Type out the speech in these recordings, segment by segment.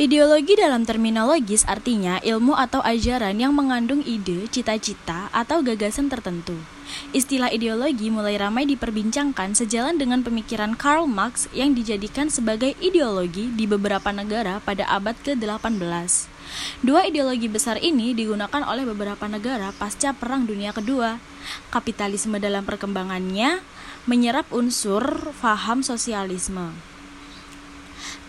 Ideologi dalam terminologis artinya ilmu atau ajaran yang mengandung ide, cita-cita, atau gagasan tertentu. Istilah ideologi mulai ramai diperbincangkan sejalan dengan pemikiran Karl Marx yang dijadikan sebagai ideologi di beberapa negara pada abad ke-18. Dua ideologi besar ini digunakan oleh beberapa negara pasca Perang Dunia Kedua. Kapitalisme dalam perkembangannya menyerap unsur faham sosialisme.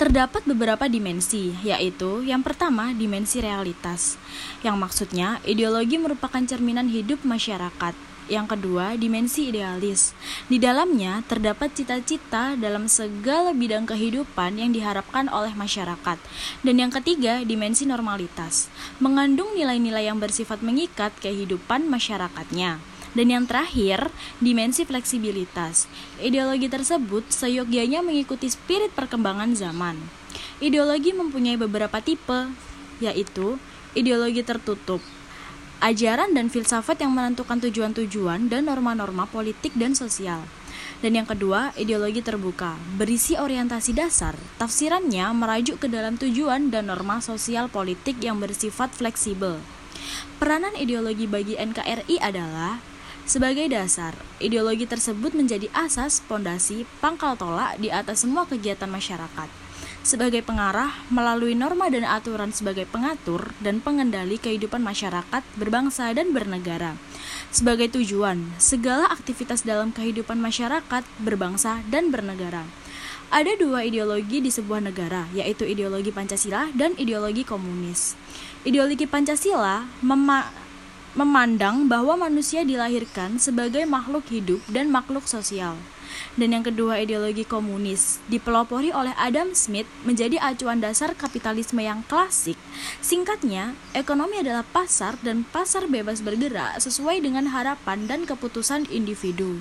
Terdapat beberapa dimensi, yaitu yang pertama dimensi realitas, yang maksudnya ideologi merupakan cerminan hidup masyarakat. Yang kedua, dimensi idealis. Di dalamnya terdapat cita-cita dalam segala bidang kehidupan yang diharapkan oleh masyarakat. Dan yang ketiga, dimensi normalitas, mengandung nilai-nilai yang bersifat mengikat kehidupan masyarakatnya. Dan yang terakhir, dimensi fleksibilitas. Ideologi tersebut seyogyanya mengikuti spirit perkembangan zaman. Ideologi mempunyai beberapa tipe, yaitu ideologi tertutup, ajaran dan filsafat yang menentukan tujuan-tujuan dan norma-norma politik dan sosial. Dan yang kedua, ideologi terbuka, berisi orientasi dasar. Tafsirannya merajuk ke dalam tujuan dan norma sosial politik yang bersifat fleksibel. Peranan ideologi bagi NKRI adalah sebagai dasar, ideologi tersebut menjadi asas, pondasi, pangkal tolak di atas semua kegiatan masyarakat. Sebagai pengarah, melalui norma dan aturan sebagai pengatur dan pengendali kehidupan masyarakat, berbangsa, dan bernegara. Sebagai tujuan, segala aktivitas dalam kehidupan masyarakat, berbangsa, dan bernegara. Ada dua ideologi di sebuah negara, yaitu ideologi Pancasila dan ideologi komunis. Ideologi Pancasila mema memandang bahwa manusia dilahirkan sebagai makhluk hidup dan makhluk sosial. Dan yang kedua, ideologi komunis dipelopori oleh Adam Smith menjadi acuan dasar kapitalisme yang klasik. Singkatnya, ekonomi adalah pasar dan pasar bebas bergerak sesuai dengan harapan dan keputusan individu.